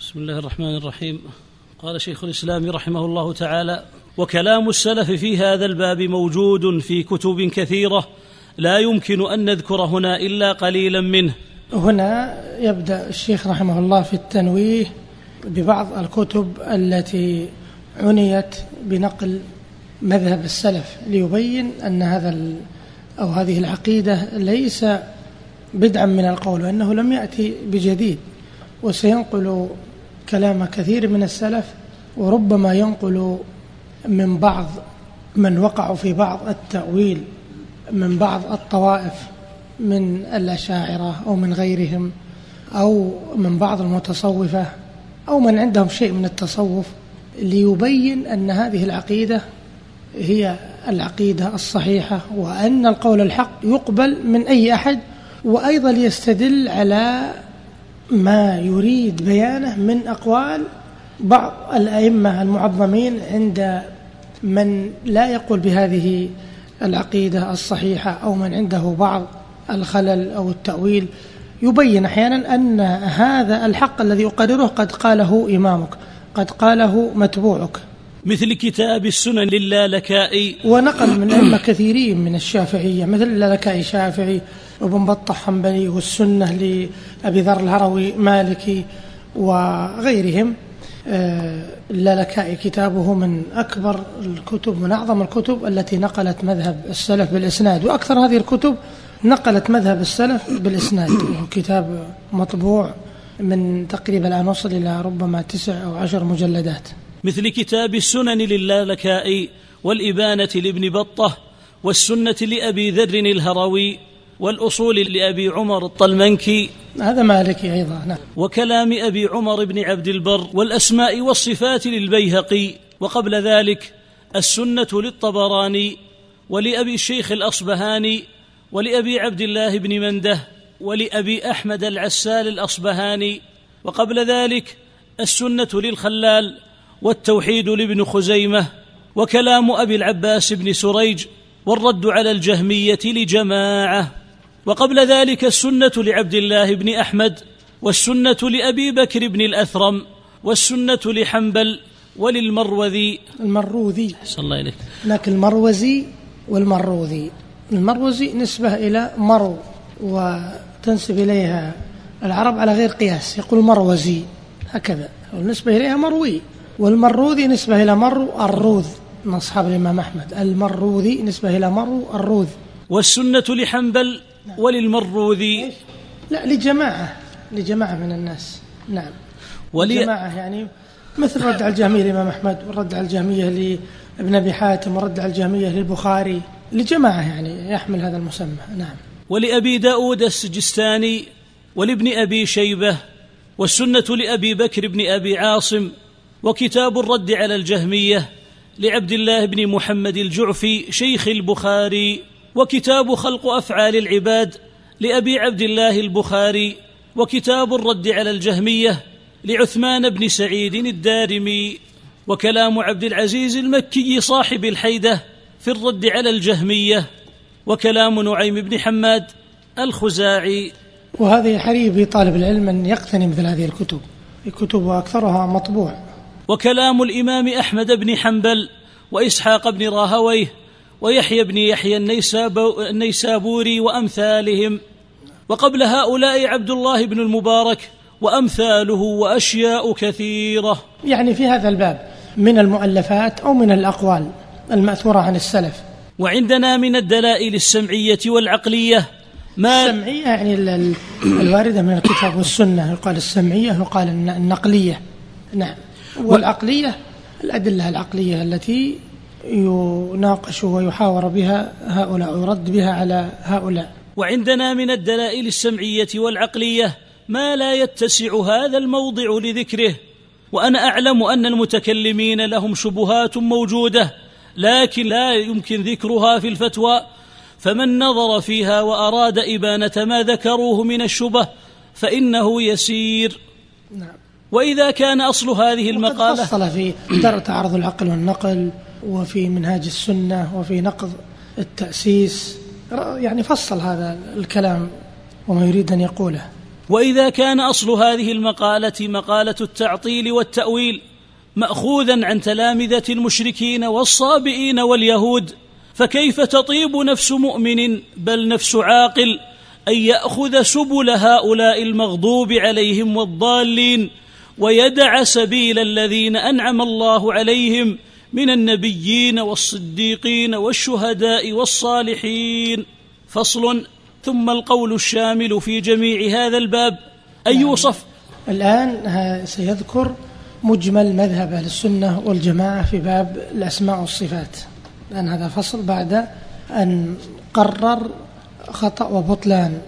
بسم الله الرحمن الرحيم. قال شيخ الإسلام رحمه الله تعالى وكلام السلف في هذا الباب موجود في كتب كثيرة لا يمكن أن نذكر هنا إلا قليلا منه. هنا يبدأ الشيخ رحمه الله في التنويه ببعض الكتب التي عنيت بنقل مذهب السلف ليبين أن هذا أو هذه العقيدة ليس بدعا من القول وأنه لم يأتي بجديد. وسينقل كلام كثير من السلف وربما ينقل من بعض من وقعوا في بعض التأويل من بعض الطوائف من الأشاعرة أو من غيرهم أو من بعض المتصوفة أو من عندهم شيء من التصوف ليبين أن هذه العقيدة هي العقيدة الصحيحة وأن القول الحق يقبل من أي أحد وأيضا يستدل على ما يريد بيانه من أقوال بعض الأئمة المعظمين عند من لا يقول بهذه العقيدة الصحيحة أو من عنده بعض الخلل أو التأويل. يبين أحيانا أن هذا الحق الذي يقرره قد قاله إمامك قد قاله متبوعك. مثل كتاب السنن للالكائي. ونقل من أئمة كثيرين من الشافعية مثل اللالكائي شافعي وابن بطة حنبلي والسنة لأبي ذر الهروي مالكي وغيرهم. اللالكائي آه، كتابه من أكبر الكتب من أعظم الكتب التي نقلت مذهب السلف بالإسناد. وأكثر هذه الكتب نقلت مذهب السلف بالإسناد. كتاب مطبوع من تقريبا الآن وصل إلى ربما تسع أو عشر مجلدات. مثل كتاب السنن للالكائي والإبانة لابن بطة والسنة لأبي ذر الهروي. والأصول لأبي عمر الطلمنكي. هذا مالكي أيضا نعم. وكلام أبي عمر بن عبد البر والأسماء والصفات للبيهقي. وقبل ذلك السنة للطبراني ولأبي الشيخ الأصبهاني ولأبي عبد الله بن منده ولأبي أحمد العسال الأصبهاني. وقبل ذلك السنة للخلال والتوحيد لابن خزيمة. وكلام أبي العباس بن سريج والرد على الجهمية لجماعة. وقبل ذلك السنة لعبد الله بن أحمد والسنة لأبي بكر بن الأثرم والسنة لحنبل وللمروذي. المروذي. صلى الله إليك. هناك المروزي والمروذي. المروزي نسبة إلى مرو وتنسب إليها العرب على غير قياس يقول مروزي هكذا. والنسبة إليها مروي. والمروذي نسبة إلى مرو الروذ من أصحاب الإمام أحمد. المروذي نسبة إلى مرو الروذ. والسنة لحنبل وللمروذي لا لجماعة لجماعة من الناس. نعم. ولي جماعة يعني مثل رد على الجهمية للإمام أحمد والرد على الجهمية لابن أبي حاتم والرد على الجهمية للبخاري. لجماعة يعني يحمل هذا المسمى. نعم. ولأبي داود السجستاني ولابن أبي شيبة والسنة لأبي بكر بن أبي عاصم وكتاب الرد على الجهمية لعبد الله بن محمد الجعفي شيخ البخاري. وكتاب خلق أفعال العباد لأبي عبد الله البخاري وكتاب الرد على الجهمية لعثمان بن سعيد الدارمي وكلام عبد العزيز المكي صاحب الحيدة في الرد على الجهمية وكلام نعيم بن حماد الخزاعي. وهذه حري طالب العلم أن يقتني مثل هذه الكتب الكتب واكثرها مطبوع. وكلام الإمام أحمد بن حنبل وإسحاق بن راهويه ويحيى بن يحيى النيسابوري وأمثالهم. وقبل هؤلاء عبد الله بن المبارك وأمثاله وأشياء كثيرة. يعني في هذا الباب من المؤلفات أو من الأقوال المأثورة عن السلف. وعندنا من الدلائل السمعية والعقلية ما السمعية يعني الواردة من الكتاب والسنة يقال السمعية يقال النقلية. نعم. والعقلية الأدلة العقلية التي يناقش ويحاور بها هؤلاء ويرد بها على هؤلاء. وعندنا من الدلائل السمعية والعقلية ما لا يتسع هذا الموضع لذكره وأنا أعلم أن المتكلمين لهم شبهات موجودة لكن لا يمكن ذكرها في الفتوى. فمن نظر فيها وأراد إبانة ما ذكروه من الشبه فإنه يسير. نعم. وإذا كان أصل هذه المقالة فصل في تعرض العقل والنقل وفي منهاج السنة وفي نقض التأسيس. يعني فصل هذا الكلام وما يريد أن يقوله. وإذا كان أصل هذه المقالة مقالة التعطيل والتأويل ماخوذا عن تلامذة المشركين والصابئين واليهود فكيف تطيب نفس مؤمن بل نفس عاقل أن يأخذ سبل هؤلاء المغضوب عليهم والضالين ويدع سبيل الذين أنعم الله عليهم من النبيين والصديقين والشهداء والصالحين. فصل. ثم القول الشامل في جميع هذا الباب. أن نعم. يوصف الآن سيذكر مجمل مذهب أهل السنة والجماعة في باب الأسماء والصفات. لأن هذا فصل بعد أن قرر خطأ وبطلان.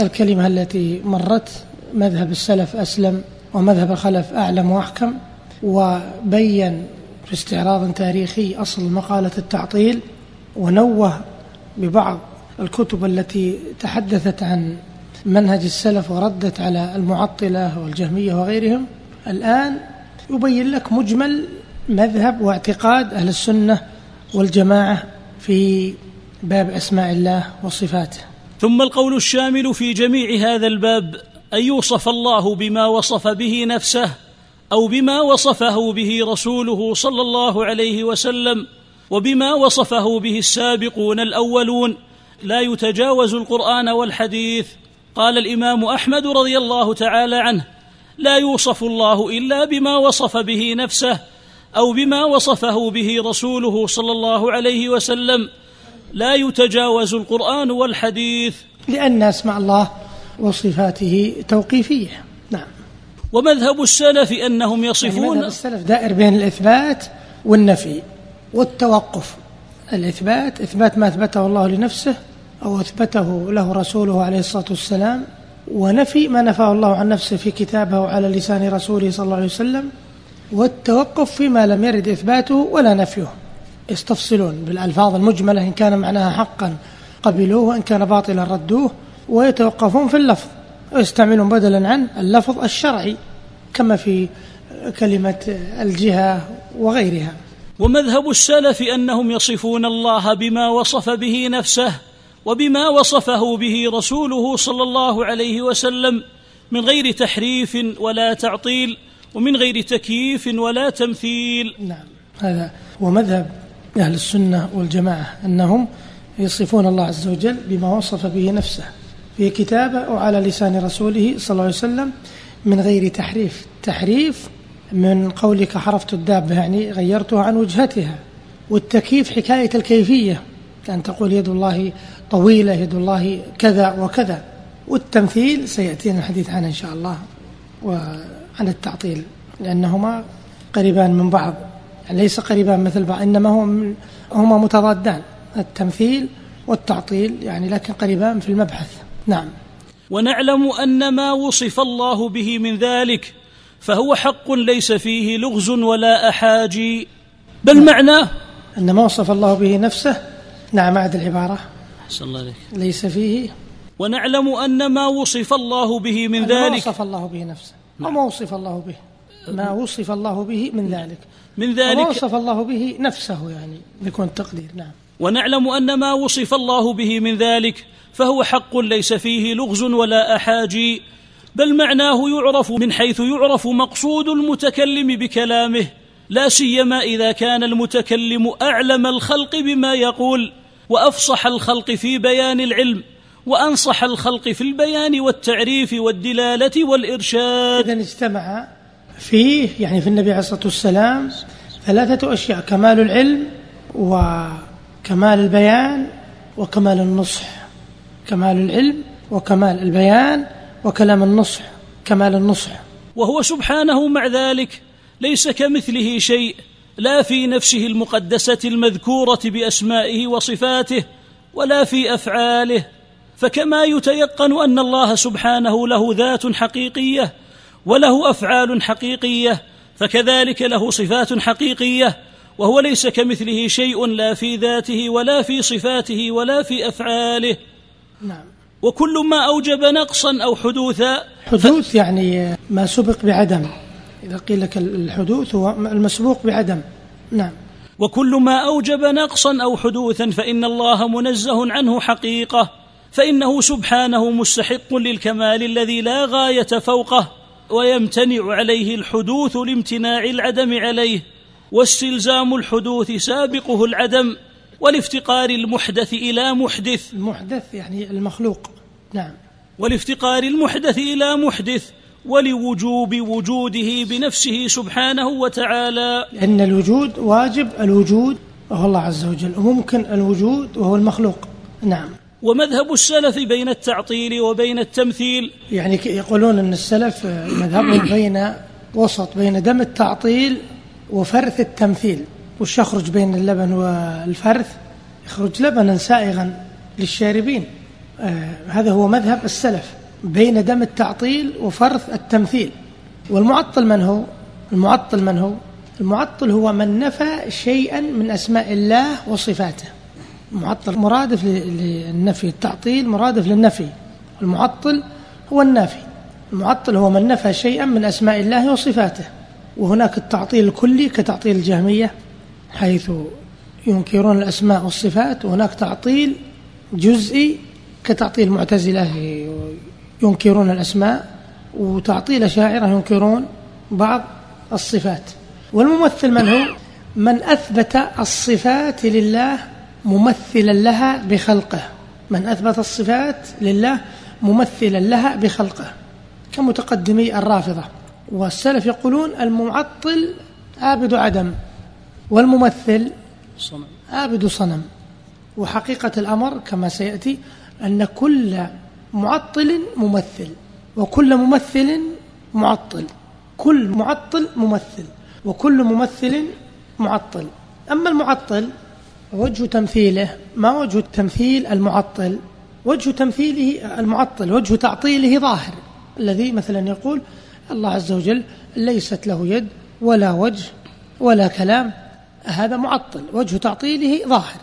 الكلمة التي مرت مذهب السلف أسلم ومذهب الخلف أعلم وأحكم وبين في استعراض تاريخي أصل مقالة التعطيل ونوه ببعض الكتب التي تحدثت عن منهج السلف وردت على المعطلة والجهمية وغيرهم. الآن يبين لك مجمل مذهب واعتقاد أهل السنة والجماعة في باب أسماء الله وصفاته. ثم القول الشامل في جميع هذا الباب أن يوصف الله بما وصف به نفسه أو بما وصفه به رسوله صلى الله عليه وسلم وبما وصفه به السابقون الأولون لا يتجاوز القرآن والحديث. قال الإمام أحمد رضي الله تعالى عنه لا يوصف الله إلا بما وصف به نفسه أو بما وصفه به رسوله صلى الله عليه وسلم. لا يتجاوز القرآن والحديث. لأن أسماء الله وصفاته توقيفية. نعم ومذهب السلف أنهم يصفون يعني مذهب السلف دائر بين الإثبات والنفي والتوقف. الإثبات إثبات ما أثبته الله لنفسه أو أثبته له رسوله عليه الصلاة والسلام ونفي ما نفاه الله عن نفسه في كتابه على لسان رسوله صلى الله عليه وسلم والتوقف فيما لم يرد إثباته ولا نفيه. يستفصلون بالألفاظ المجملة إن كان معناها حقا قبلوه وإن كان باطلا ردوه ويتوقفون في اللفظ. ويستعملون بدلا عن اللفظ الشرعي كما في كلمة الجهة وغيرها. ومذهب السلف أنهم يصفون الله بما وصف به نفسه وبما وصفه به رسوله صلى الله عليه وسلم من غير تحريف ولا تعطيل ومن غير تكييف ولا تمثيل. نعم هذا هو مذهب أهل السنة والجماعة أنهم يصفون الله عز وجل بما وصف به نفسه. في كتابه وعلى لسان رسوله صلى الله عليه وسلم من غير تحريف. تحريف من قولك حرفت الدابة يعني غيرتها عن وجهتها. والتكييف حكاية الكيفية كأن تقول يد الله طويلة يد الله كذا وكذا. والتمثيل سيأتينا الحديث عنه إن شاء الله وعن التعطيل لأنهما قريبان من بعض. يعني ليس قريبان مثل بعض إنما هم هما متضادان. التمثيل والتعطيل يعني لكن قريبان في المبحث. نعم. ونعلم أن ما وصف الله به من ذلك فهو حق ليس فيه لغز ولا أحاجي. بل نعم. معناه أن ما وصف الله به نفسه نعم عاد العبارة. أحسن الله عليك. ليس فيه. ونعلم أن ما وصف الله به من ذلك ما وصف الله به نفسه. نعم. وما وصف الله به. ما وصف الله به من ذلك. من ذلك وما وصف الله به نفسه يعني بيكون التقدير نعم. ونعلم أن ما وصف الله به من ذلك فهو حق ليس فيه لغز ولا أحاجي بل معناه يعرف من حيث يعرف مقصود المتكلم بكلامه لا سيما إذا كان المتكلم أعلم الخلق بما يقول وأفصح الخلق في بيان العلم وأنصح الخلق في البيان والتعريف والدلالة والإرشاد. اذا اجتمع فيه يعني في النبي عليه الصلاة والسلام ثلاثة أشياء كمال العلم وكمال البيان وكمال النصح. كمال العلم وكمال البيان وكلام النصح كمال النصح. وهو سبحانه مع ذلك ليس كمثله شيء لا في نفسه المقدسة المذكورة بأسمائه وصفاته ولا في أفعاله. فكما يتيقن أن الله سبحانه له ذات حقيقية وله أفعال حقيقية فكذلك له صفات حقيقية وهو ليس كمثله شيء لا في ذاته ولا في صفاته ولا في أفعاله. نعم. وكل ما أوجب نقصا أو حدوثا حدوث يعني ما سبق بعدم. إذا قيل لك الحدوث هو المسبوق بعدم. نعم. وكل ما أوجب نقصا أو حدوثا فإن الله منزه عنه حقيقة فإنه سبحانه مستحق للكمال الذي لا غاية فوقه ويمتنع عليه الحدوث لامتناع العدم عليه واستلزام الحدوث سابقه العدم والافتقار المحدث إلى محدث. المحدث يعني المخلوق. نعم. والافتقار المحدث إلى محدث ولوجوب وجوده بنفسه سبحانه وتعالى. لأن الوجود واجب الوجود وهو الله عز وجل وممكن الوجود وهو المخلوق. نعم. ومذهب السلف بين التعطيل وبين التمثيل. يعني يقولون أن السلف مذهبهم بين وسط بين دم التعطيل وفرث التمثيل. وش يخرج بين اللبن والفرث؟ يخرج لبنا سائغا للشاربين. آه هذا هو مذهب السلف. بين دم التعطيل وفرث التمثيل. والمعطل من هو؟ المعطل من هو؟ المعطل هو من نفى شيئا من أسماء الله وصفاته. المعطل مرادف للنفي التعطيل مرادف للنفي. المعطل هو النافي. المعطل هو من نفى شيئا من أسماء الله وصفاته. وهناك التعطيل الكلي كتعطيل الجهمية. حيث ينكرون الأسماء والصفات وهناك تعطيل جزئي كتعطيل المعتزلة ينكرون الأسماء وتعطيل شاعرة ينكرون بعض الصفات. والممثل من هو؟ من أثبت الصفات لله ممثلا لها بخلقه. من أثبت الصفات لله ممثلا لها بخلقه. كمتقدمي الرافضة. والسلف يقولون المعطل عابد عدم. والممثل صنم. عابد صنم. وحقيقة الأمر كما سيأتي أن كل معطل ممثل وكل ممثل معطل. كل معطل ممثل وكل ممثل معطل. أما المعطل وجه تمثيله ما وجه تمثيل المعطل؟ وجه تمثيله المعطل وجه تعطيله ظاهر. الذي مثلا يقول الله عز وجل ليست له يد ولا وجه ولا كلام هذا معطل وجه تعطيله ظاهر.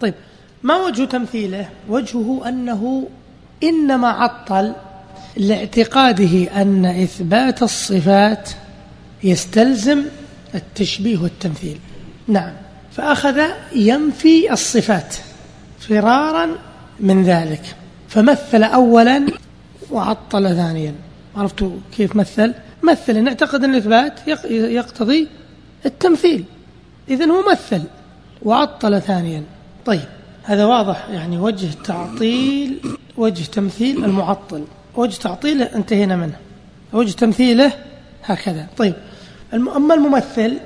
طيب ما وجه تمثيله؟ وجهه أنه إنما عطل لاعتقاده أن إثبات الصفات يستلزم التشبيه والتمثيل. نعم فأخذ ينفي الصفات فرارا من ذلك فمثل أولا وعطل ثانيا. عرفتوا كيف مثل؟ مثل نعتقد أن الإثبات يقتضي التمثيل. إذن هو مثل وعطل ثانيا. طيب هذا واضح يعني وجه تعطيل وجه تمثيل المعطل. وجه تعطيله انتهينا منه. وجه تمثيله هكذا. طيب أما الممثل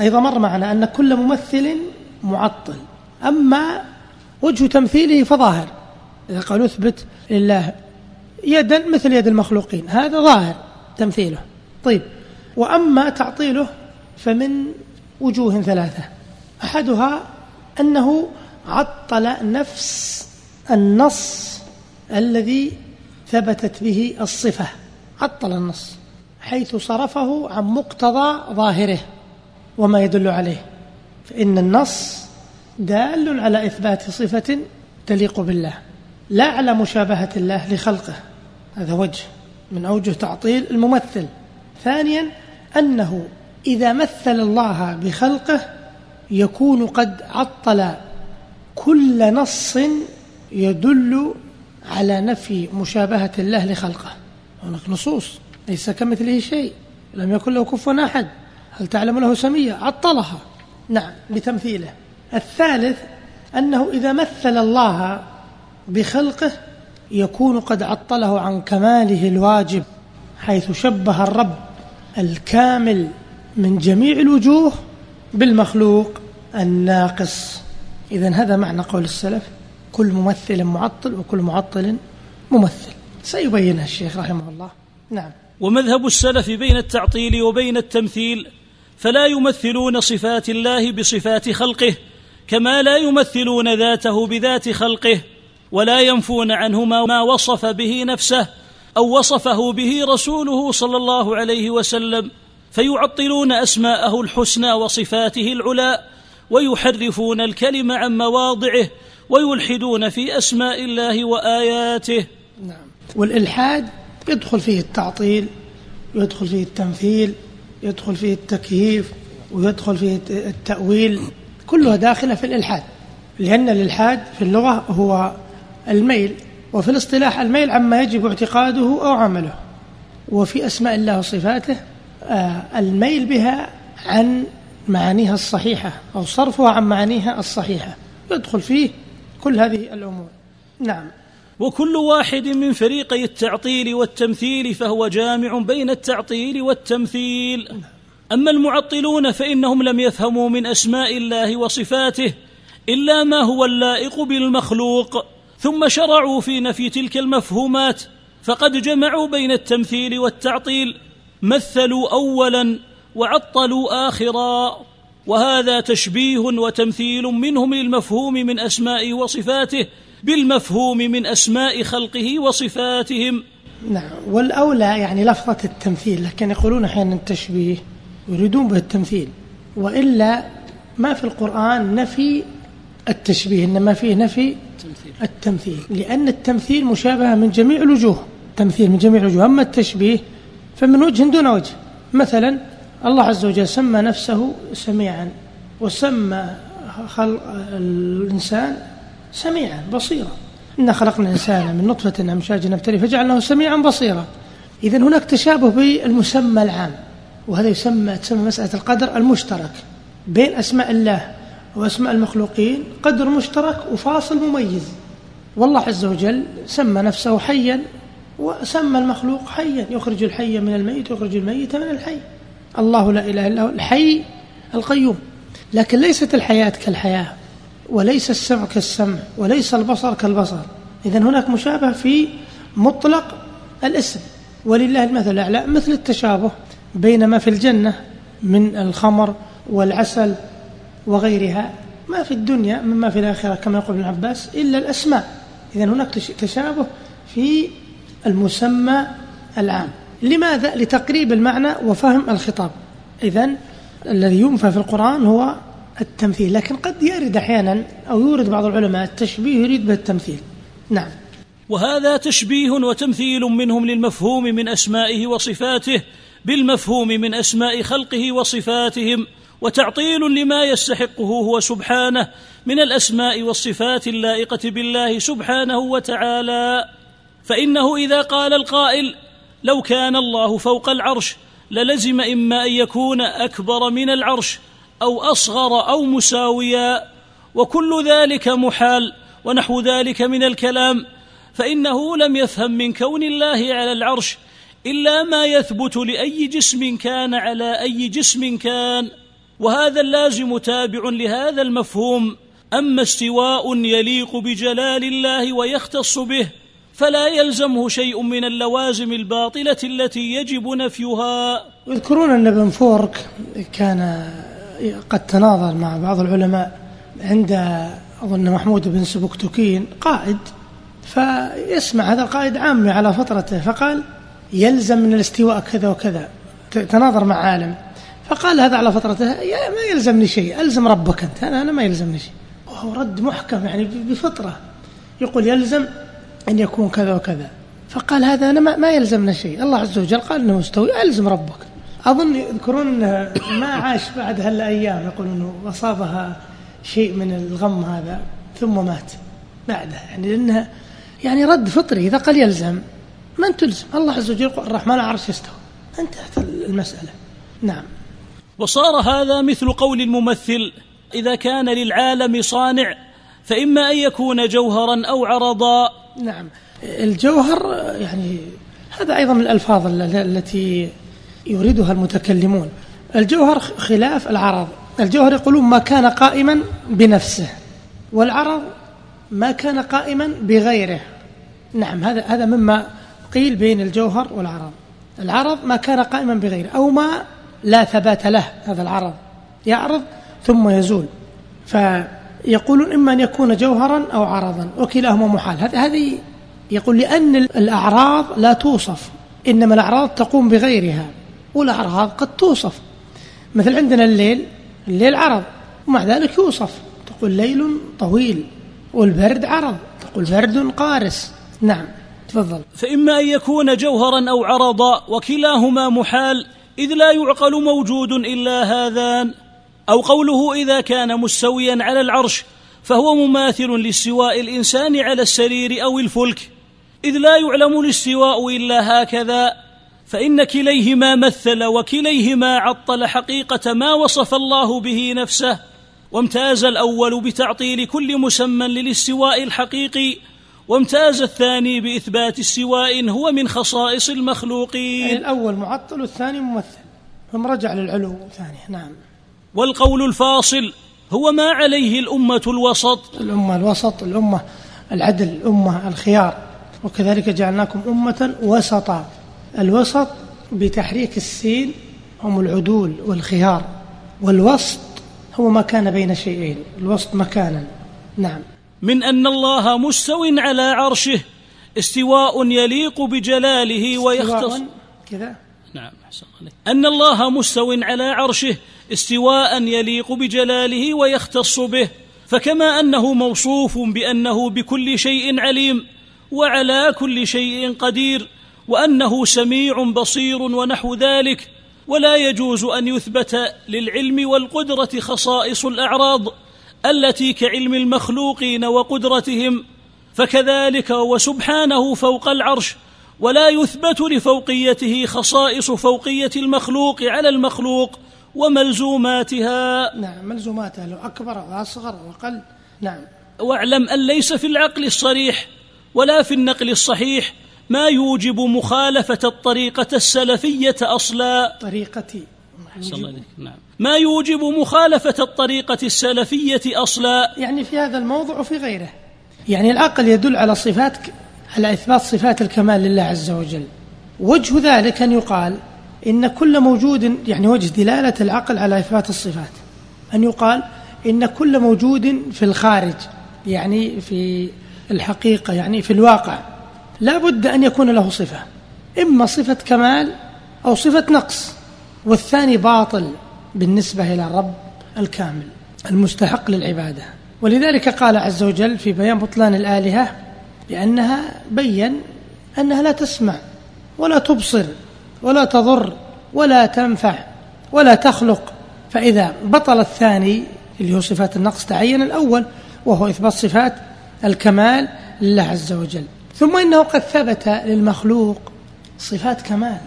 أيضا مر معنا أن كل ممثل معطل. أما وجه تمثيله فظاهر. إذا قالوا اثبت لله يدا مثل يد المخلوقين. هذا ظاهر تمثيله. طيب وأما تعطيله فمن وجوه ثلاثة. أحدها أنه عطل نفس النص الذي ثبتت به الصفة. عطل النص حيث صرفه عن مقتضى ظاهره وما يدل عليه. فإن النص دال على إثبات صفة تليق بالله. لا على مشابهة الله لخلقه. هذا وجه من أوجه تعطيل الممثل. ثانيا أنه إذا مثل الله بخلقه يكون قد عطل كل نص يدل على نفي مشابهة الله لخلقه. هناك نصوص ليس كمثله شيء لم يكن له كفوا أحد. هل تعلم له سمية؟ عطلها. نعم بتمثيله. الثالث أنه إذا مثل الله بخلقه يكون قد عطله عن كماله الواجب حيث شبه الرب الكامل من جميع الوجوه بالمخلوق الناقص. إذا هذا معنى قول السلف كل ممثل معطل وكل معطل ممثل. سيبينها الشيخ رحمه الله. نعم. ومذهب السلف بين التعطيل وبين التمثيل فلا يمثلون صفات الله بصفات خلقه كما لا يمثلون ذاته بذات خلقه ولا ينفون عنه ما وصف به نفسه أو وصفه به رسوله صلى الله عليه وسلم. فيعطلون أسماءه الحسنى وصفاته العلى ويحرفون الكلم عن مواضعه ويلحدون في أسماء الله وآياته. نعم. والإلحاد يدخل فيه التعطيل ويدخل فيه التمثيل يدخل فيه التكييف ويدخل فيه التأويل. كلها داخلة في الإلحاد لأن الإلحاد في اللغة هو الميل وفي الاصطلاح الميل عما يجب اعتقاده أو عمله. وفي أسماء الله وصفاته الميل بها عن معانيها الصحيحة أو صرفها عن معانيها الصحيحة. يدخل فيه كل هذه الأمور. نعم. وكل واحد من فريقي التعطيل والتمثيل فهو جامع بين التعطيل والتمثيل. أما المعطلون فإنهم لم يفهموا من أسماء الله وصفاته إلا ما هو اللائق بالمخلوق. ثم شرعوا في نفي تلك المفهومات فقد جمعوا بين التمثيل والتعطيل. مثلوا اولا وعطلوا اخرا وهذا تشبيه وتمثيل منهم للمفهوم من اسمائه وصفاته بالمفهوم من أسماء خلقه وصفاتهم. نعم والأولى يعني لفظة التمثيل لكن يقولون أحيانا التشبيه يريدون به التمثيل. وإلا ما في القرآن نفي التشبيه إنما فيه نفي التمثيل. لأن التمثيل مشابهه من جميع الوجوه التمثيل من جميع الوجوه. أما التشبيه فمن وجه دون وجه. مثلا الله عز وجل سمى نفسه سميعا وسمى خلق الإنسان سميعا بصيرا. إنا خلقنا الإنسان من نطفة أمشاج نبتلي فجعلناه سميعا بصيرا. إذا هناك تشابه بالمسمى العام وهذا يسمى تسمى مسألة القدر المشترك بين أسماء الله وأسماء المخلوقين. قدر مشترك وفاصل مميز. والله عز وجل سمى نفسه حيا وسمى المخلوق حيا. يخرج الحي من الميت ويخرج الميت من الحي. الله لا إله إلا هو الحي القيوم. لكن ليست الحياة كالحياة وليس السمع كالسمع وليس البصر كالبصر. إذا هناك مشابه في مطلق الاسم. ولله المثل الأعلى مثل التشابه بين ما في الجنة من الخمر والعسل وغيرها. ما في الدنيا مما في الآخرة كما يقول ابن عباس إلا الأسماء. إذا هناك تشابه في المسمى العام لماذا؟ لتقريب المعنى وفهم الخطاب. إذا الذي ينفى في القرآن هو التمثيل. لكن قد يرد أحيانا أو يورد بعض العلماء التشبيه يريد به التمثيل. نعم. وهذا تشبيه وتمثيل منهم للمفهوم من أسمائه وصفاته بالمفهوم من أسماء خلقه وصفاتهم وتعطيل لما يستحقه هو سبحانه من الأسماء والصفات اللائقة بالله سبحانه وتعالى. فإنه إذا قال القائل لو كان الله فوق العرش للزم إما أن يكون أكبر من العرش أو أصغر أو مساويا وكل ذلك محال ونحو ذلك من الكلام فإنه لم يفهم من كون الله على العرش إلا ما يثبت لأي جسم كان على أي جسم كان. وهذا اللازم تابع لهذا المفهوم. أما استواء يليق بجلال الله ويختص به فلا يلزمه شيء من اللوازم الباطلة التي يجب نفيها. يذكرون أن ابن فورك كان قد تناظر مع بعض العلماء عند أظن محمود بن سبكتكين قائد فيسمع هذا القائد عامي على فترته فقال يلزم من الاستواء كذا وكذا. تناظر مع عالم فقال هذا على فترته ما يلزمني شيء ألزم ربك أنت أنا ما يلزمني شيء. وهو رد محكم يعني بفطرة يقول يلزم أن يكون كذا وكذا. فقال هذا أنا ما, يلزمنا شيء. الله عز وجل قال أنه مستوي. ألزم ربك. أظن يذكرون أنه ما عاش بعد هالأيام. يقول أنه أصابها شيء من الغم هذا ثم مات. بعده. يعني لأنها يعني رد فطري. إذا قال يلزم من تلزم؟ الله عز وجل يقول الرحمن العرش يستوى انتهت المسألة. نعم. وصار هذا مثل قول الممثل إذا كان للعالم صانع فإما أن يكون جوهرا أو عرضا. نعم. الجوهر يعني هذا أيضا من الألفاظ التي يريدها المتكلمون. الجوهر خلاف العرض. الجوهر يقولون ما كان قائما بنفسه والعرض ما كان قائما بغيره. نعم هذا هذا مما قيل بين الجوهر والعرض. العرض ما كان قائما بغيره أو ما لا ثبات له هذا العرض. يعرض ثم يزول. ف يقولون إما أن يكون جوهرا أو عرضا وكلاهما محال. هذه يقول لأن الأعراض لا توصف إنما الأعراض تقوم بغيرها والأعراض قد توصف. مثل عندنا الليل الليل عرض ومع ذلك يوصف. تقول ليل طويل والبرد عرض تقول برد قارس. نعم تفضل. فإما أن يكون جوهرا أو عرضا وكلاهما محال إذ لا يعقل موجود إلا هذان. أو قوله إذا كان مستويا على العرش فهو مماثل لاستواء الإنسان على السرير أو الفلك. إذ لا يعلم الاستواء إلا هكذا فإن كليهما مثل وكليهما عطل حقيقة ما وصف الله به نفسه وامتاز الأول بتعطيل كل مسمى للاستواء الحقيقي وامتاز الثاني بإثبات استواء هو من خصائص المخلوقين. يعني الأول معطل والثاني ممثل. ثم رجع للعلو ثاني نعم. والقول الفاصل هو ما عليه الأمة الوسط. الأمة الوسط الأمة العدل الأمة الخيار. وكذلك جعلناكم أمة وسطا. الوسط بتحريك السين هم العدول والخيار. والوسط هو ما كان بين شيئين. الوسط مكانا. نعم. من أن الله مستو على عرشه استواء يليق بجلاله ويختص كذا. نعم أحسن عليك. أن الله مستو على عرشه استواء يليق بجلاله ويختص به فكما أنه موصوف بأنه بكل شيء عليم وعلى كل شيء قدير وأنه سميع بصير ونحو ذلك ولا يجوز أن يثبت للعلم والقدرة خصائص الأعراض التي كعلم المخلوقين وقدرتهم فكذلك وسبحانه فوق العرش ولا يثبت لفوقيته خصائص فوقية المخلوق على المخلوق وملزوماتها. نعم ملزوماتها لو أكبر أو أصغر أو أقل. نعم. واعلم أن ليس في العقل الصريح ولا في النقل الصحيح ما يوجب مخالفة الطريقة السلفية أصلا. طريقتي. نعم. ما يوجب مخالفة الطريقة السلفية أصلا. يعني في هذا الموضوع وفي غيره. يعني العقل يدل على صفات على إثبات صفات الكمال لله عز وجل. وجه ذلك أن يقال إن كل موجود يعني وجه دلالة العقل على إثبات الصفات. أن يقال إن كل موجود في الخارج يعني في الحقيقة يعني في الواقع لا بد أن يكون له صفة. إما صفة كمال أو صفة نقص والثاني باطل بالنسبة إلى الرب الكامل المستحق للعبادة. ولذلك قال عز وجل في بيان بطلان الآلهة لأنها بين أنها لا تسمع ولا تبصر. ولا تضر ولا تنفع ولا تخلق. فإذا بطل الثاني اللي هو صفات النقص تعين الأول وهو إثبات صفات الكمال لله عز وجل. ثم إنه قد ثبت للمخلوق صفات كمال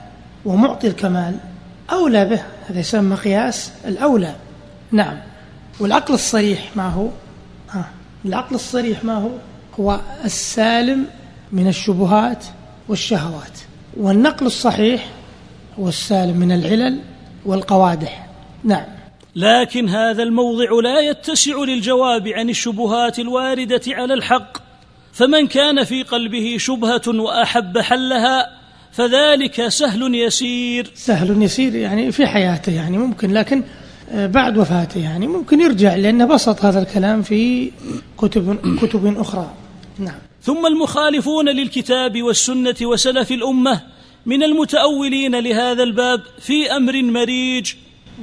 ومعطي الكمال أولى به. هذا يسمى قياس الأولى. نعم. والعقل الصريح ما هو؟ ها العقل الصريح ما هو؟ هو السالم من الشبهات والشهوات. والنقل الصحيح هو السالم من العلل والقوادح. نعم. لكن هذا الموضع لا يتسع للجواب عن الشبهات الواردة على الحق. فمن كان في قلبه شبهة وأحب حلها فذلك سهل يسير. سهل يسير يعني في حياته يعني ممكن لكن آه، بعد وفاته يعني ممكن يرجع لأنه بسط هذا الكلام في كتب كتب أخرى. نعم. ثم المخالفون للكتاب والسنة وسلف الأمة من المتأولين لهذا الباب في أمر مريج.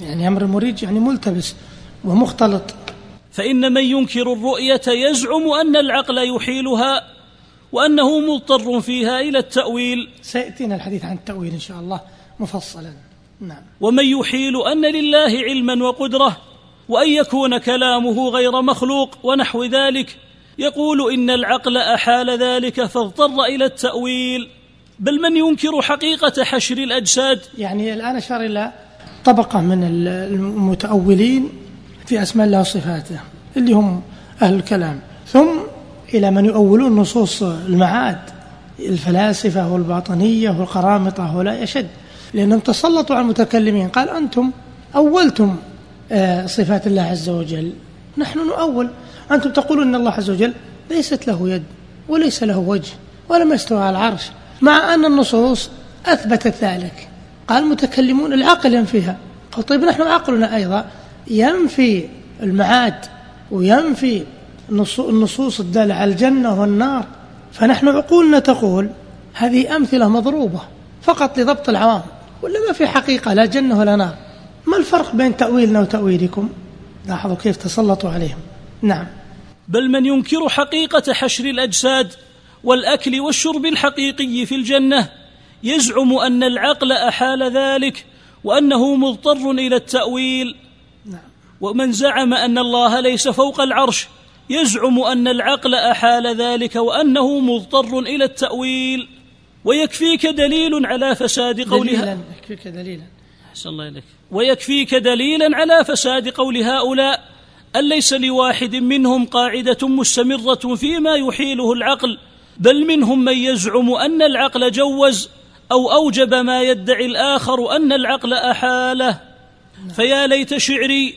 يعني أمر مريج يعني ملتبس ومختلط. فإن من ينكر الرؤية يزعم أن العقل يحيلها وأنه مضطر فيها إلى التأويل. سيأتينا الحديث عن التأويل إن شاء الله مفصلا. نعم. ومن يحيل أن لله علما وقدرة وأن يكون كلامه غير مخلوق ونحو ذلك يقول إن العقل أحال ذلك فاضطر إلى التأويل. بل من ينكر حقيقة حشر الأجساد؟ يعني الآن أشار إلى طبقة من المتأولين في أسماء الله وصفاته اللي هم أهل الكلام. ثم إلى من يؤولون نصوص المعاد الفلاسفة والباطنية والقرامطة هؤلاء أشد لأنهم تسلطوا على المتكلمين قال أنتم أولتم آه، صفات الله عز وجل. نحن نؤول. أنتم تقولون أن الله عز وجل ليست له يد وليس له وجه ولم يستوى على العرش. مع أن النصوص أثبتت ذلك. قال المتكلمون العقل ينفيها. طيب نحن عقلنا أيضا ينفي المعاد وينفي النصوص الدالة على الجنة والنار. فنحن عقولنا تقول هذه أمثلة مضروبة فقط لضبط العوام ولا ما في حقيقة لا جنة ولا نار. ما الفرق بين تأويلنا وتأويلكم؟ لاحظوا كيف تسلطوا عليهم. نعم. بل من ينكر حقيقة حشر الأجساد والأكل والشرب الحقيقي في الجنة. يزعم أن العقل أحال ذلك وأنه مضطر إلى التأويل. نعم. ومن زعم أن الله ليس فوق العرش يزعم أن العقل أحال ذلك وأنه مضطر إلى التأويل. ويكفيك دليل على فساد قولها دليلا يكفيك دليلا. أحسن الله إليك. ويكفيك دليلا على فساد قول هؤلاء. أن ليس لواحد منهم قاعدة مستمرة فيما يحيله العقل بل منهم من يزعم أن العقل جوز أو أوجب ما يدعي الآخر أن العقل أحاله. فيا ليت شعري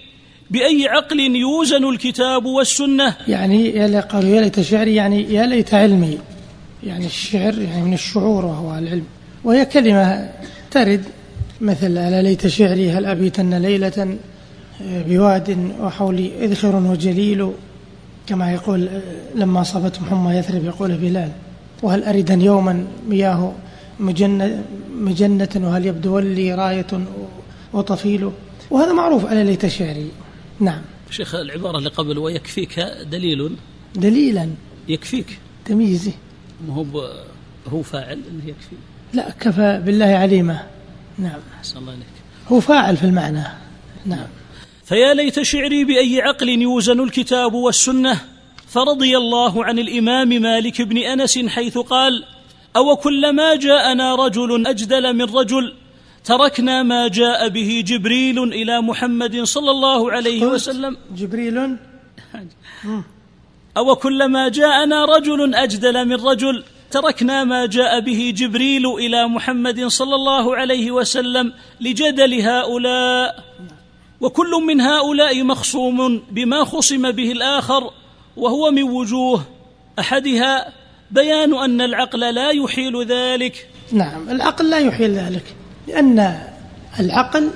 بأي عقل يوزن الكتاب والسنة. يعني يا قالوا يا ليت شعري يعني يا ليت علمي. يعني الشعر يعني من الشعور وهو العلم. وهي كلمة ترد مثل ألا ليت شعري هل أبيتن ليلة بواد وحولي إذخر وجليل. كما يقول لما صابتهم حمى يثرب يقول بلال وهل أردا يوما مياه مجنة, مجنة وهل يبدو لي راية وطفيل؟ وهذا معروف ألا ليت شعري. نعم. شيخ العبارة اللي قبل ويكفيك دليل؟ دليلا. يكفيك تمييزه ما هو هو فاعل إنه يكفي؟ لا كفى بالله عليما. نعم. أحسن الله إليك. هو فاعل في المعنى. نعم. فيا ليت شعري بأي عقل يوزن الكتاب والسنة فرضي الله عن الإمام مالك بن أنس حيث قال أو كلما جاءنا رجل أجدل من رجل تركنا ما جاء به جبريل إلى محمد صلى الله عليه وسلم. جبريل؟ أو كلما جاءنا رجل أجدل من رجل تركنا ما جاء به جبريل إلى محمد صلى الله عليه وسلم لجدل هؤلاء. وكل من هؤلاء مخصوم بما خصم به الآخر وهو من وجوه أحدها بيان أن العقل لا يحيل ذلك. نعم العقل لا يحيل ذلك لأن العقل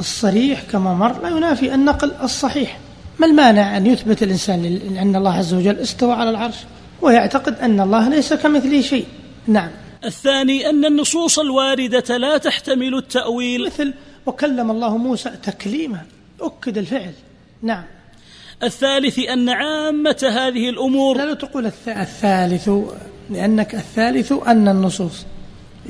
الصريح كما مر لا ينافي النقل الصحيح. ما المانع أن يثبت الإنسان لل- أن الله عز وجل استوى على العرش ويعتقد أن الله ليس كمثله شيء؟ نعم. الثاني أن النصوص الواردة لا تحتمل التأويل. مثل وكلم الله موسى تكليما. أكد الفعل. نعم. الثالث أن عامة هذه الأمور لا لا تقول الث- الثالث لأنك الثالث أن النصوص.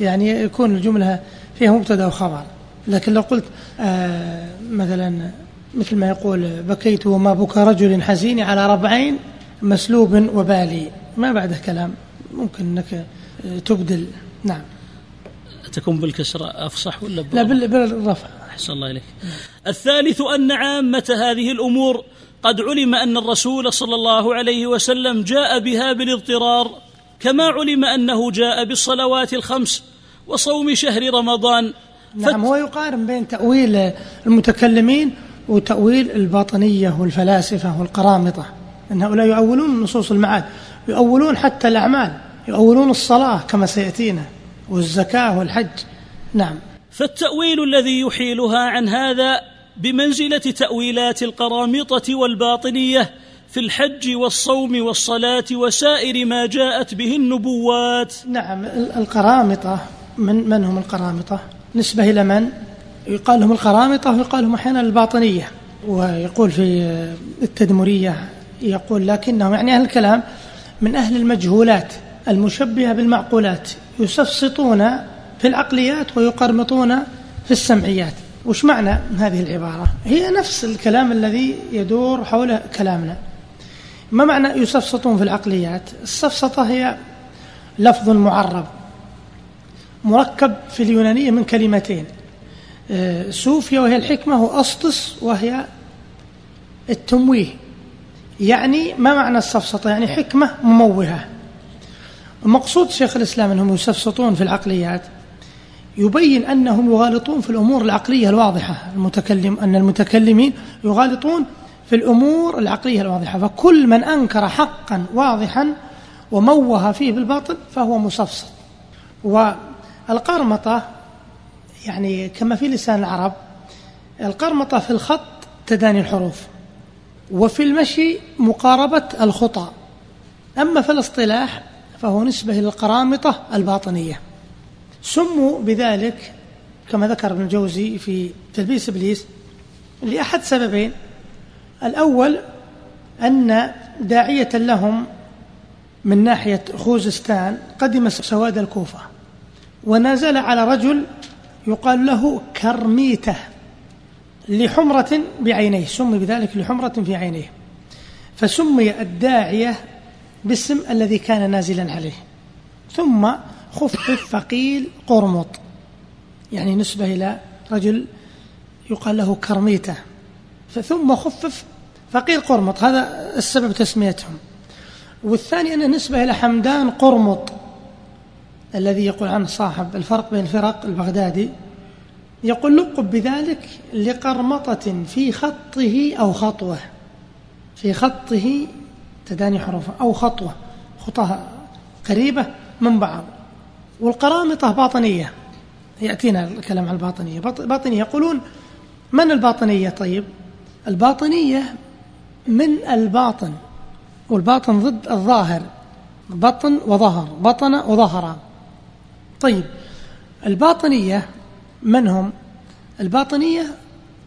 يعني يكون الجملة فيها مبتدأ وخبر. لكن لو قلت آه مثلا مثل ما يقول بكيت وما بكى رجل حزين على ربعين مسلوب وبالي. ما بعده كلام. ممكن أنك آه، تبدل. نعم. تكون بالكسرة أفصح ولا لا بالرفع؟ بال- بالرفع. أحسن الله إليك. الثالث أن عامة هذه الأمور قد علم أن الرسول صلى الله عليه وسلم جاء بها بالاضطرار كما علم أنه جاء بالصلوات الخمس وصوم شهر رمضان. نعم هو يقارن بين تأويل المتكلمين وتأويل الباطنية والفلاسفة والقرامطة أن هؤلاء يؤولون نصوص المعاد يؤولون حتى الأعمال يؤولون الصلاة كما سيأتينا. والزكاة والحج. نعم. فالتأويل الذي يحيلها عن هذا بمنزلة تأويلات القرامطة والباطنية في الحج والصوم والصلاة وسائر ما جاءت به النبوات. نعم. ال- القرامطة من من هم القرامطة؟ نسبة إلى من؟ يقال لهم القرامطة ويقال لهم أحيانا الباطنية. ويقول في التدمرية يقول لكنهم يعني أهل الكلام من أهل المجهولات المشبهة بالمعقولات. يسفسطون في العقليات ويقرمطون في السمعيات. وش معنى هذه العبارة؟ هي نفس الكلام الذي يدور حول كلامنا. ما معنى يسفسطون في العقليات؟ السفسطة هي لفظ معرب مركب في اليونانية من كلمتين. آه، سوفيا وهي الحكمة وأسطس وهي التمويه. يعني ما معنى السفسطة؟ يعني حكمة مموهة. المقصود شيخ الإسلام أنهم يسفسطون في العقليات. يبين أنهم يغالطون في الأمور العقلية الواضحة. المتكلم أن المتكلمين يغالطون في الأمور العقلية الواضحة. فكل من أنكر حقا واضحا وموه فيه بالباطل فهو مسفسط. والقرمطة يعني كما في لسان العرب القرمطة في الخط تداني الحروف وفي المشي مقاربة الخطى. أما في الاصطلاح فهو نسبة إلى القرامطة الباطنية. سموا بذلك كما ذكر ابن الجوزي في تلبيس إبليس لأحد سببين. الأول أن داعية لهم من ناحية خوزستان قدم سواد الكوفة ونزل على رجل يقال له كرميته لحمرة بعينيه سمي بذلك لحمرة في عينيه. فسمي الداعية باسم الذي كان نازلا عليه. ثم خفف فقيل قرمط. يعني نسبة إلى رجل يقال له كرميتة. ثم خفف فقيل قرمط. هذا السبب تسميتهم. والثاني أنه نسبة إلى حمدان قرمط. الذي يقول عنه صاحب الفرق بين الفرق البغدادي. يقول لقب بذلك لقرمطة في خطه أو خطوة. في خطه تداني حروفه أو خطوة خطها قريبة من بعض. والقرامطة باطنية يأتينا الكلام عن الباطنية. باطنية يقولون من الباطنية؟ طيب الباطنية من الباطن والباطن ضد الظاهر بطن وظهر بطن وظهر. طيب الباطنية من هم؟ الباطنية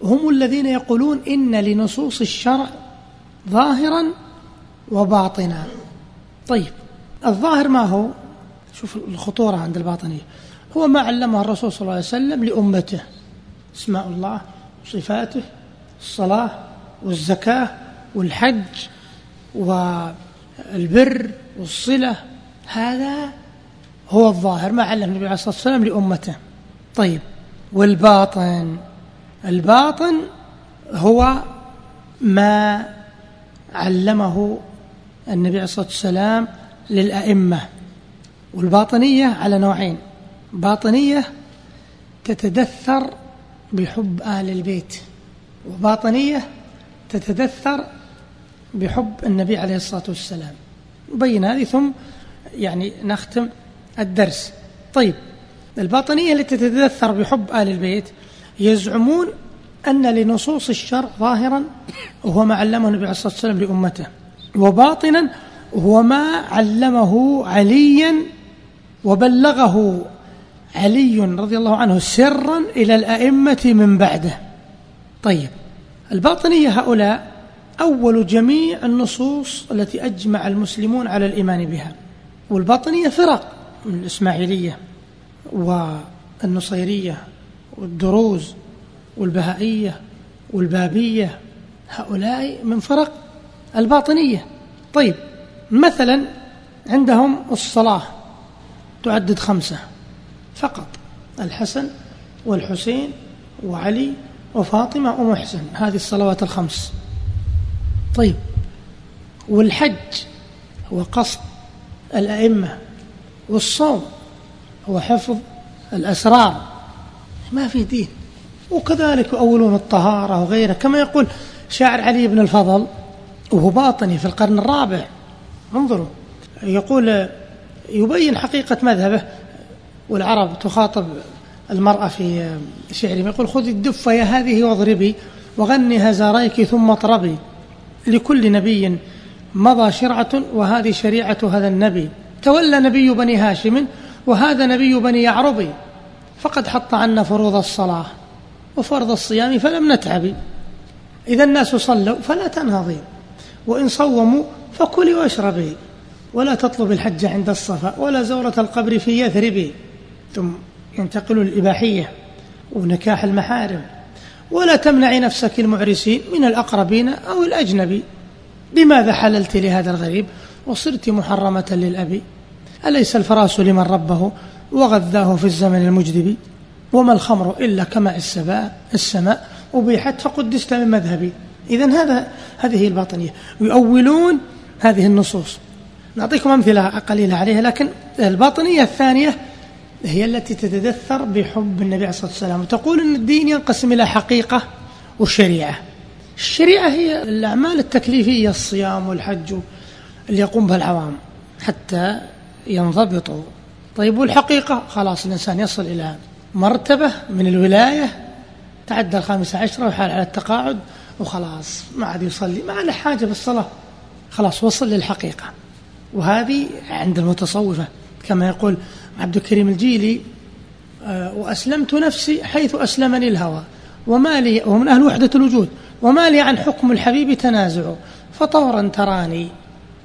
هم الذين يقولون إن لنصوص الشرع ظاهرا وباطنا. طيب الظاهر ما هو؟ شوف الخطورة عند الباطنية. هو ما علمه الرسول صلى الله عليه وسلم لأمته. اسماء الله وصفاته الصلاة والزكاة والحج والبر والصلة. هذا هو الظاهر ما علم النبي عليه الصلاة والسلام لأمته. طيب والباطن. الباطن هو ما علمه النبي عليه الصلاة والسلام للأئمة والباطنية على نوعين باطنية تتدثر بحب آل البيت وباطنية تتدثر بحب النبي عليه الصلاة والسلام. نبين هذه ثم يعني نختم الدرس. طيب الباطنية التي تتدثر بحب آل البيت يزعمون أن لنصوص الشرع ظاهرا وهو ما علمه النبي عليه الصلاة والسلام لأمته. وباطنا هو ما علمه عليا وبلغه علي رضي الله عنه سرا إلى الأئمة من بعده. طيب الباطنية هؤلاء أول جميع النصوص التي أجمع المسلمون على الإيمان بها والباطنية فرق من الإسماعيلية والنصيرية والدروز والبهائية والبابية هؤلاء من فرق الباطنية. طيب مثلا عندهم الصلاة تعدد خمسة فقط الحسن والحسين وعلي وفاطمة ومحسن هذه الصلوات الخمس. طيب والحج هو قصد الأئمة والصوم هو حفظ الأسرار. ما في دين. وكذلك يؤولون الطهارة وغيره كما يقول شاعر علي بن الفضل وهو باطني في القرن الرابع. انظروا. يقول يبين حقيقة مذهبه والعرب تخاطب المرأة في شعرهم. يقول خذي الدف يا هذه واضربي وغني هزاريك ثم اطربي. لكل نبي مضى شرعة وهذه شريعة هذا النبي. تولى نبي بني هاشم وهذا نبي بني يعرب. فقد حط عنا فروض الصلاة وفرض الصيام فلم نتعب. إذا الناس صلوا فلا تنهضي. وإن صوموا فكلي واشربي ولا تطلب الحج عند الصفا ولا زورة القبر في يثرب. ثم ينتقل الإباحية ونكاح المحارم. ولا تمنعي نفسك المعرسين من الأقربين أو الأجنبي بماذا حللت لهذا الغريب؟ وصرت محرمة للأب. أليس الفراس لمن ربه وغذاه في الزمن المجدب؟ وما الخمر إلا كماء السماء أبيحت فقدست من مذهبي. إذا هذا هذه هي الباطنية. يؤولون هذه النصوص. نعطيكم أمثلة قليلة عليها لكن الباطنية الثانية هي التي تتدثر بحب النبي عليه الصلاة والسلام. وتقول أن الدين ينقسم إلى حقيقة والشريعة الشريعة هي الأعمال التكليفية الصيام والحج اللي يقوم بها العوام حتى ينضبطوا. طيب والحقيقة؟ خلاص الإنسان يصل إلى مرتبة من الولاية تعدى الخامسة عشرة وحال على التقاعد. وخلاص ما عاد يصلي ما له حاجة بالصلاة. خلاص وصل للحقيقة. وهذه عند المتصوفة كما يقول عبد الكريم الجيلي آه، وأسلمت نفسي حيث أسلمني الهوى. وما لي ومن أهل وحدة الوجود. وما لي عن حكم الحبيب تنازع. فطورا تراني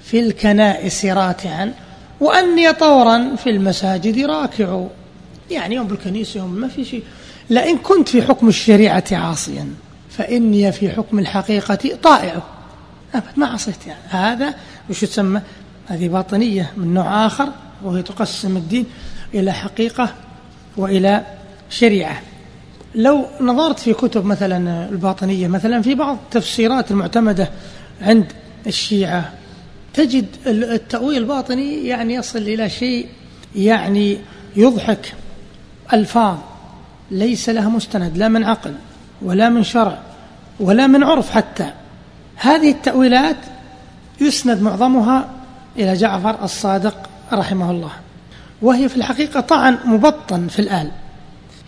في الكنائس راتعا وأني طورا في المساجد راكع. يعني يوم بالكنيسة يوم ما في شيء. لئن كنت في حكم الشريعة عاصيا. فإني في حكم الحقيقة طائع. أبد ما عصيت يعني. هذا وش تسمى هذه باطنية من نوع آخر وهي تقسم الدين إلى حقيقة وإلى شريعة. لو نظرت في كتب مثلا الباطنية مثلا في بعض التفسيرات المعتمدة عند الشيعة تجد التأويل الباطني يعني يصل إلى شيء يعني يضحك. ألفاظ ليس لها مستند لا من عقل ولا من شرع. ولا من عرف حتى. هذه التأويلات يسند معظمها إلى جعفر الصادق رحمه الله. وهي في الحقيقة طعن مبطن في الآل.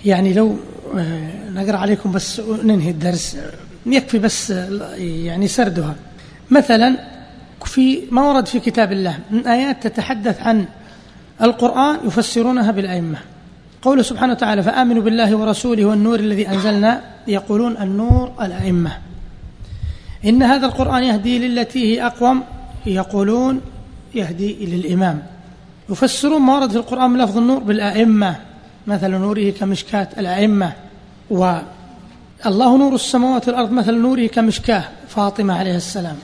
يعني لو آه، نقرأ عليكم بس ننهي الدرس. يكفي بس يعني سردها. مثلا في ما ورد في كتاب الله من آيات تتحدث عن القرآن يفسرونها بالأئمة. قوله سبحانه وتعالى فآمنوا بالله ورسوله والنور الذي أنزلنا. يقولون النور الأئمة. إن هذا القرآن يهدي للتي هي أقوم. يقولون يهدي إلى الإمام يفسرون ما ورد في القرآن من لفظ النور بالأئمة. مثل نوره كمشكاة الأئمة. والله نور السماوات والأرض مثل نوره كمشكاة فاطمة عليه السلام.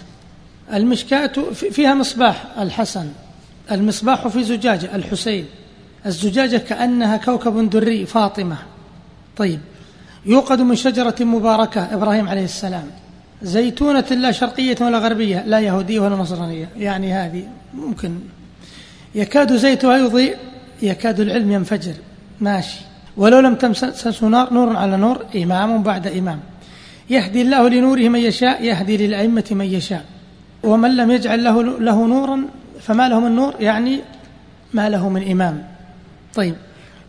المشكاة فيها مصباح الحسن المصباح في زجاجة الحسين. الزجاجة كأنها كوكب دري فاطمة. طيب. يوقد من شجرة مباركة إبراهيم عليه السلام. زيتونة لا شرقية ولا غربية لا يهودية ولا نصرانية. يعني هذه ممكن. يكاد زيتها يضيء يكاد العلم ينفجر. ماشي. ولو لم تمسسه نار نور على نور إمام بعد إمام. يهدي الله لنوره من يشاء يهدي للأئمة من يشاء. ومن لم يجعل له, له نورا فما له من نور يعني ما له من إمام. طيب.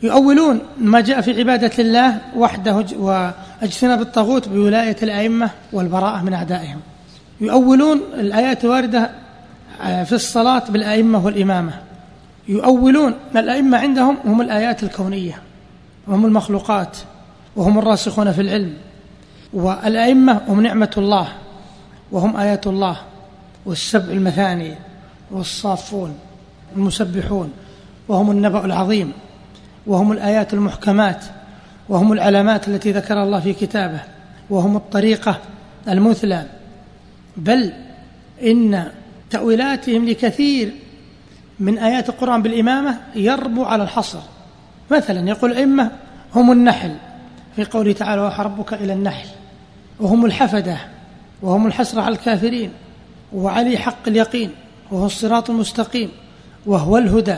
يؤولون ما جاء في عبادة الله وحده واجتناب الطاغوت بولاية الأئمة والبراءة من أعدائهم. يؤولون الآيات الواردة آه، في الصلاة بالأئمة والإمامة. يؤولون الأئمة عندهم هم الآيات الكونية وهم المخلوقات وهم الراسخون في العلم. والأئمة هم نعمة الله وهم آيات الله والسبع المثاني والصافون المسبحون. وهم النبأ العظيم وهم الآيات المحكمات وهم العلامات التي ذكر الله في كتابه وهم الطريقة المثلى. بل إن تأويلاتهم لكثير من آيات القرآن بالإمامة يربو على الحصر. مثلا يقول الأئمة هم النحل في قوله تعالى وحى ربك إلى النحل وهم الحفدة وهم الحسرة على الكافرين وعلي حق اليقين وهو الصراط المستقيم وهو الهدى.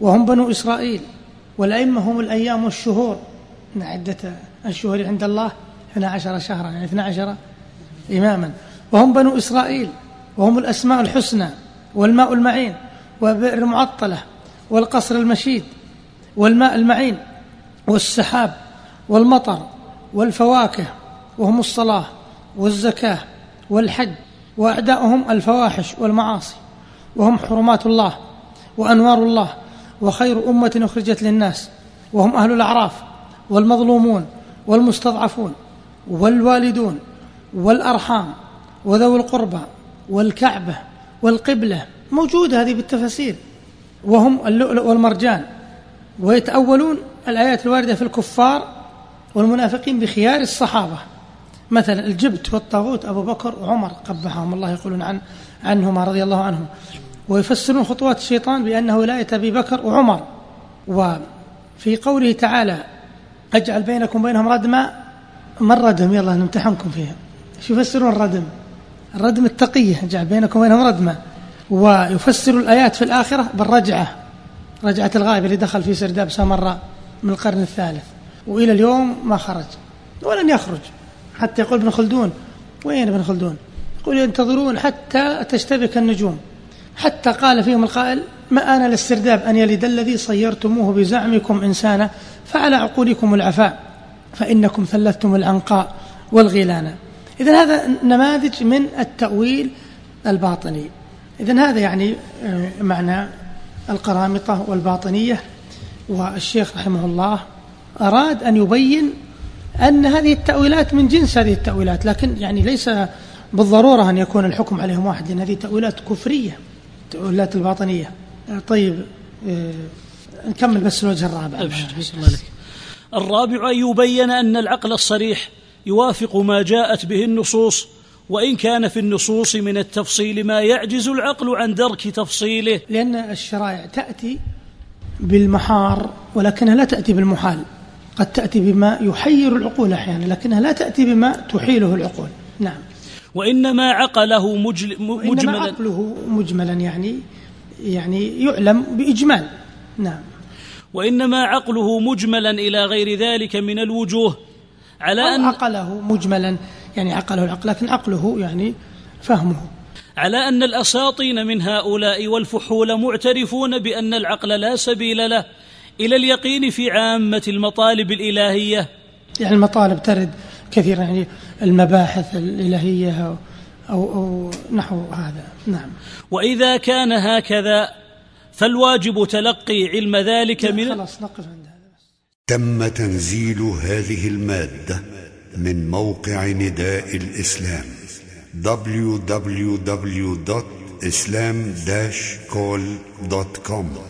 وهم بنو إسرائيل والأئمة هم الأيام والشهور. إن عدة الشهور عند الله 12 شهرا يعني 12 إماما. وهم بنو إسرائيل وهم الأسماء الحسنى والماء المعين والبئر المعطلة والقصر المشيد والماء المعين والسحاب والمطر والفواكه وهم الصلاة والزكاة والحج وأعداؤهم الفواحش والمعاصي. وهم حرمات الله وأنوار الله وخير أمة أخرجت للناس وهم أهل الأعراف والمظلومون والمستضعفون والوالدون والأرحام وذوي القربى والكعبة والقبلة موجودة هذه بالتفاسير. وهم اللؤلؤ والمرجان. ويتأولون الآيات الواردة في الكفار والمنافقين بخيار الصحابة. مثلا الجبت والطاغوت أبو بكر وعمر قبحهم الله يقولون عن عنهما رضي الله عنهم. ويفسرون خطوات الشيطان بأنه ولاية أبي بكر وعمر. وفي قوله تعالى أجعل بينكم بينهم ردما. ما الردم؟ يلا نمتحنكم فيها. شو يفسرون الردم؟ الردم التقية أجعل بينكم بينهم ردما. ويفسر الآيات في الآخرة بالرجعة رجعة الغائب اللي دخل في سرداب سامراء من القرن الثالث. وإلى اليوم ما خرج ولن يخرج. حتى يقول ابن خلدون وين ابن خلدون؟ يقول ينتظرون حتى تشتبك النجوم. حتى قال فيهم القائل ما آن الاسترداب أن يلد الذي صيرتموه بزعمكم إنسانا فعلى عقولكم العفاء فإنكم ثلثتم العنقاء والغيلان إذا هذا نماذج من التأويل الباطني. إذا هذا يعني آه، معنى القرامطة والباطنية. والشيخ رحمه الله أراد أن يبين أن هذه التأويلات من جنس هذه التأويلات لكن يعني ليس بالضرورة أن يكون الحكم عليهم واحد لأن هذه تأويلات كفرية. تأويلات الباطنية طيب آه، نكمل بس الوجه الرابع. أبشر الله لك الرابع أن يبين أن العقل الصريح يوافق ما جاءت به النصوص وإن كان في النصوص من التفصيل ما يعجز العقل عن درك تفصيله. لأن الشرائع تأتي بالمحار ولكنها لا تأتي بالمحال. قد تأتي بما يحير العقول أحيانا لكنها لا تأتي بما تحيله العقول. نعم. وإنما عقله مجل مجملا. عقله مجملا يعني يعني يعلم بإجمال. نعم. وإنما عقله مجملا إلى غير ذلك من الوجوه. على أو ان عقله مجملا. يعني عقله العقل لكن عقله يعني فهمه. على أن الأساطين من هؤلاء والفحول معترفون بأن العقل لا سبيل له إلى اليقين في عامة المطالب الإلهية. يعني المطالب ترد كثيرا يعني المباحث الإلهية أو, أو, أو نحو هذا. نعم. وإذا كان هكذا فالواجب تلقي علم ذلك من خلاص نقف عند هذا تم تنزيل هذه المادة من موقع نداء الإسلام www.islam-call.com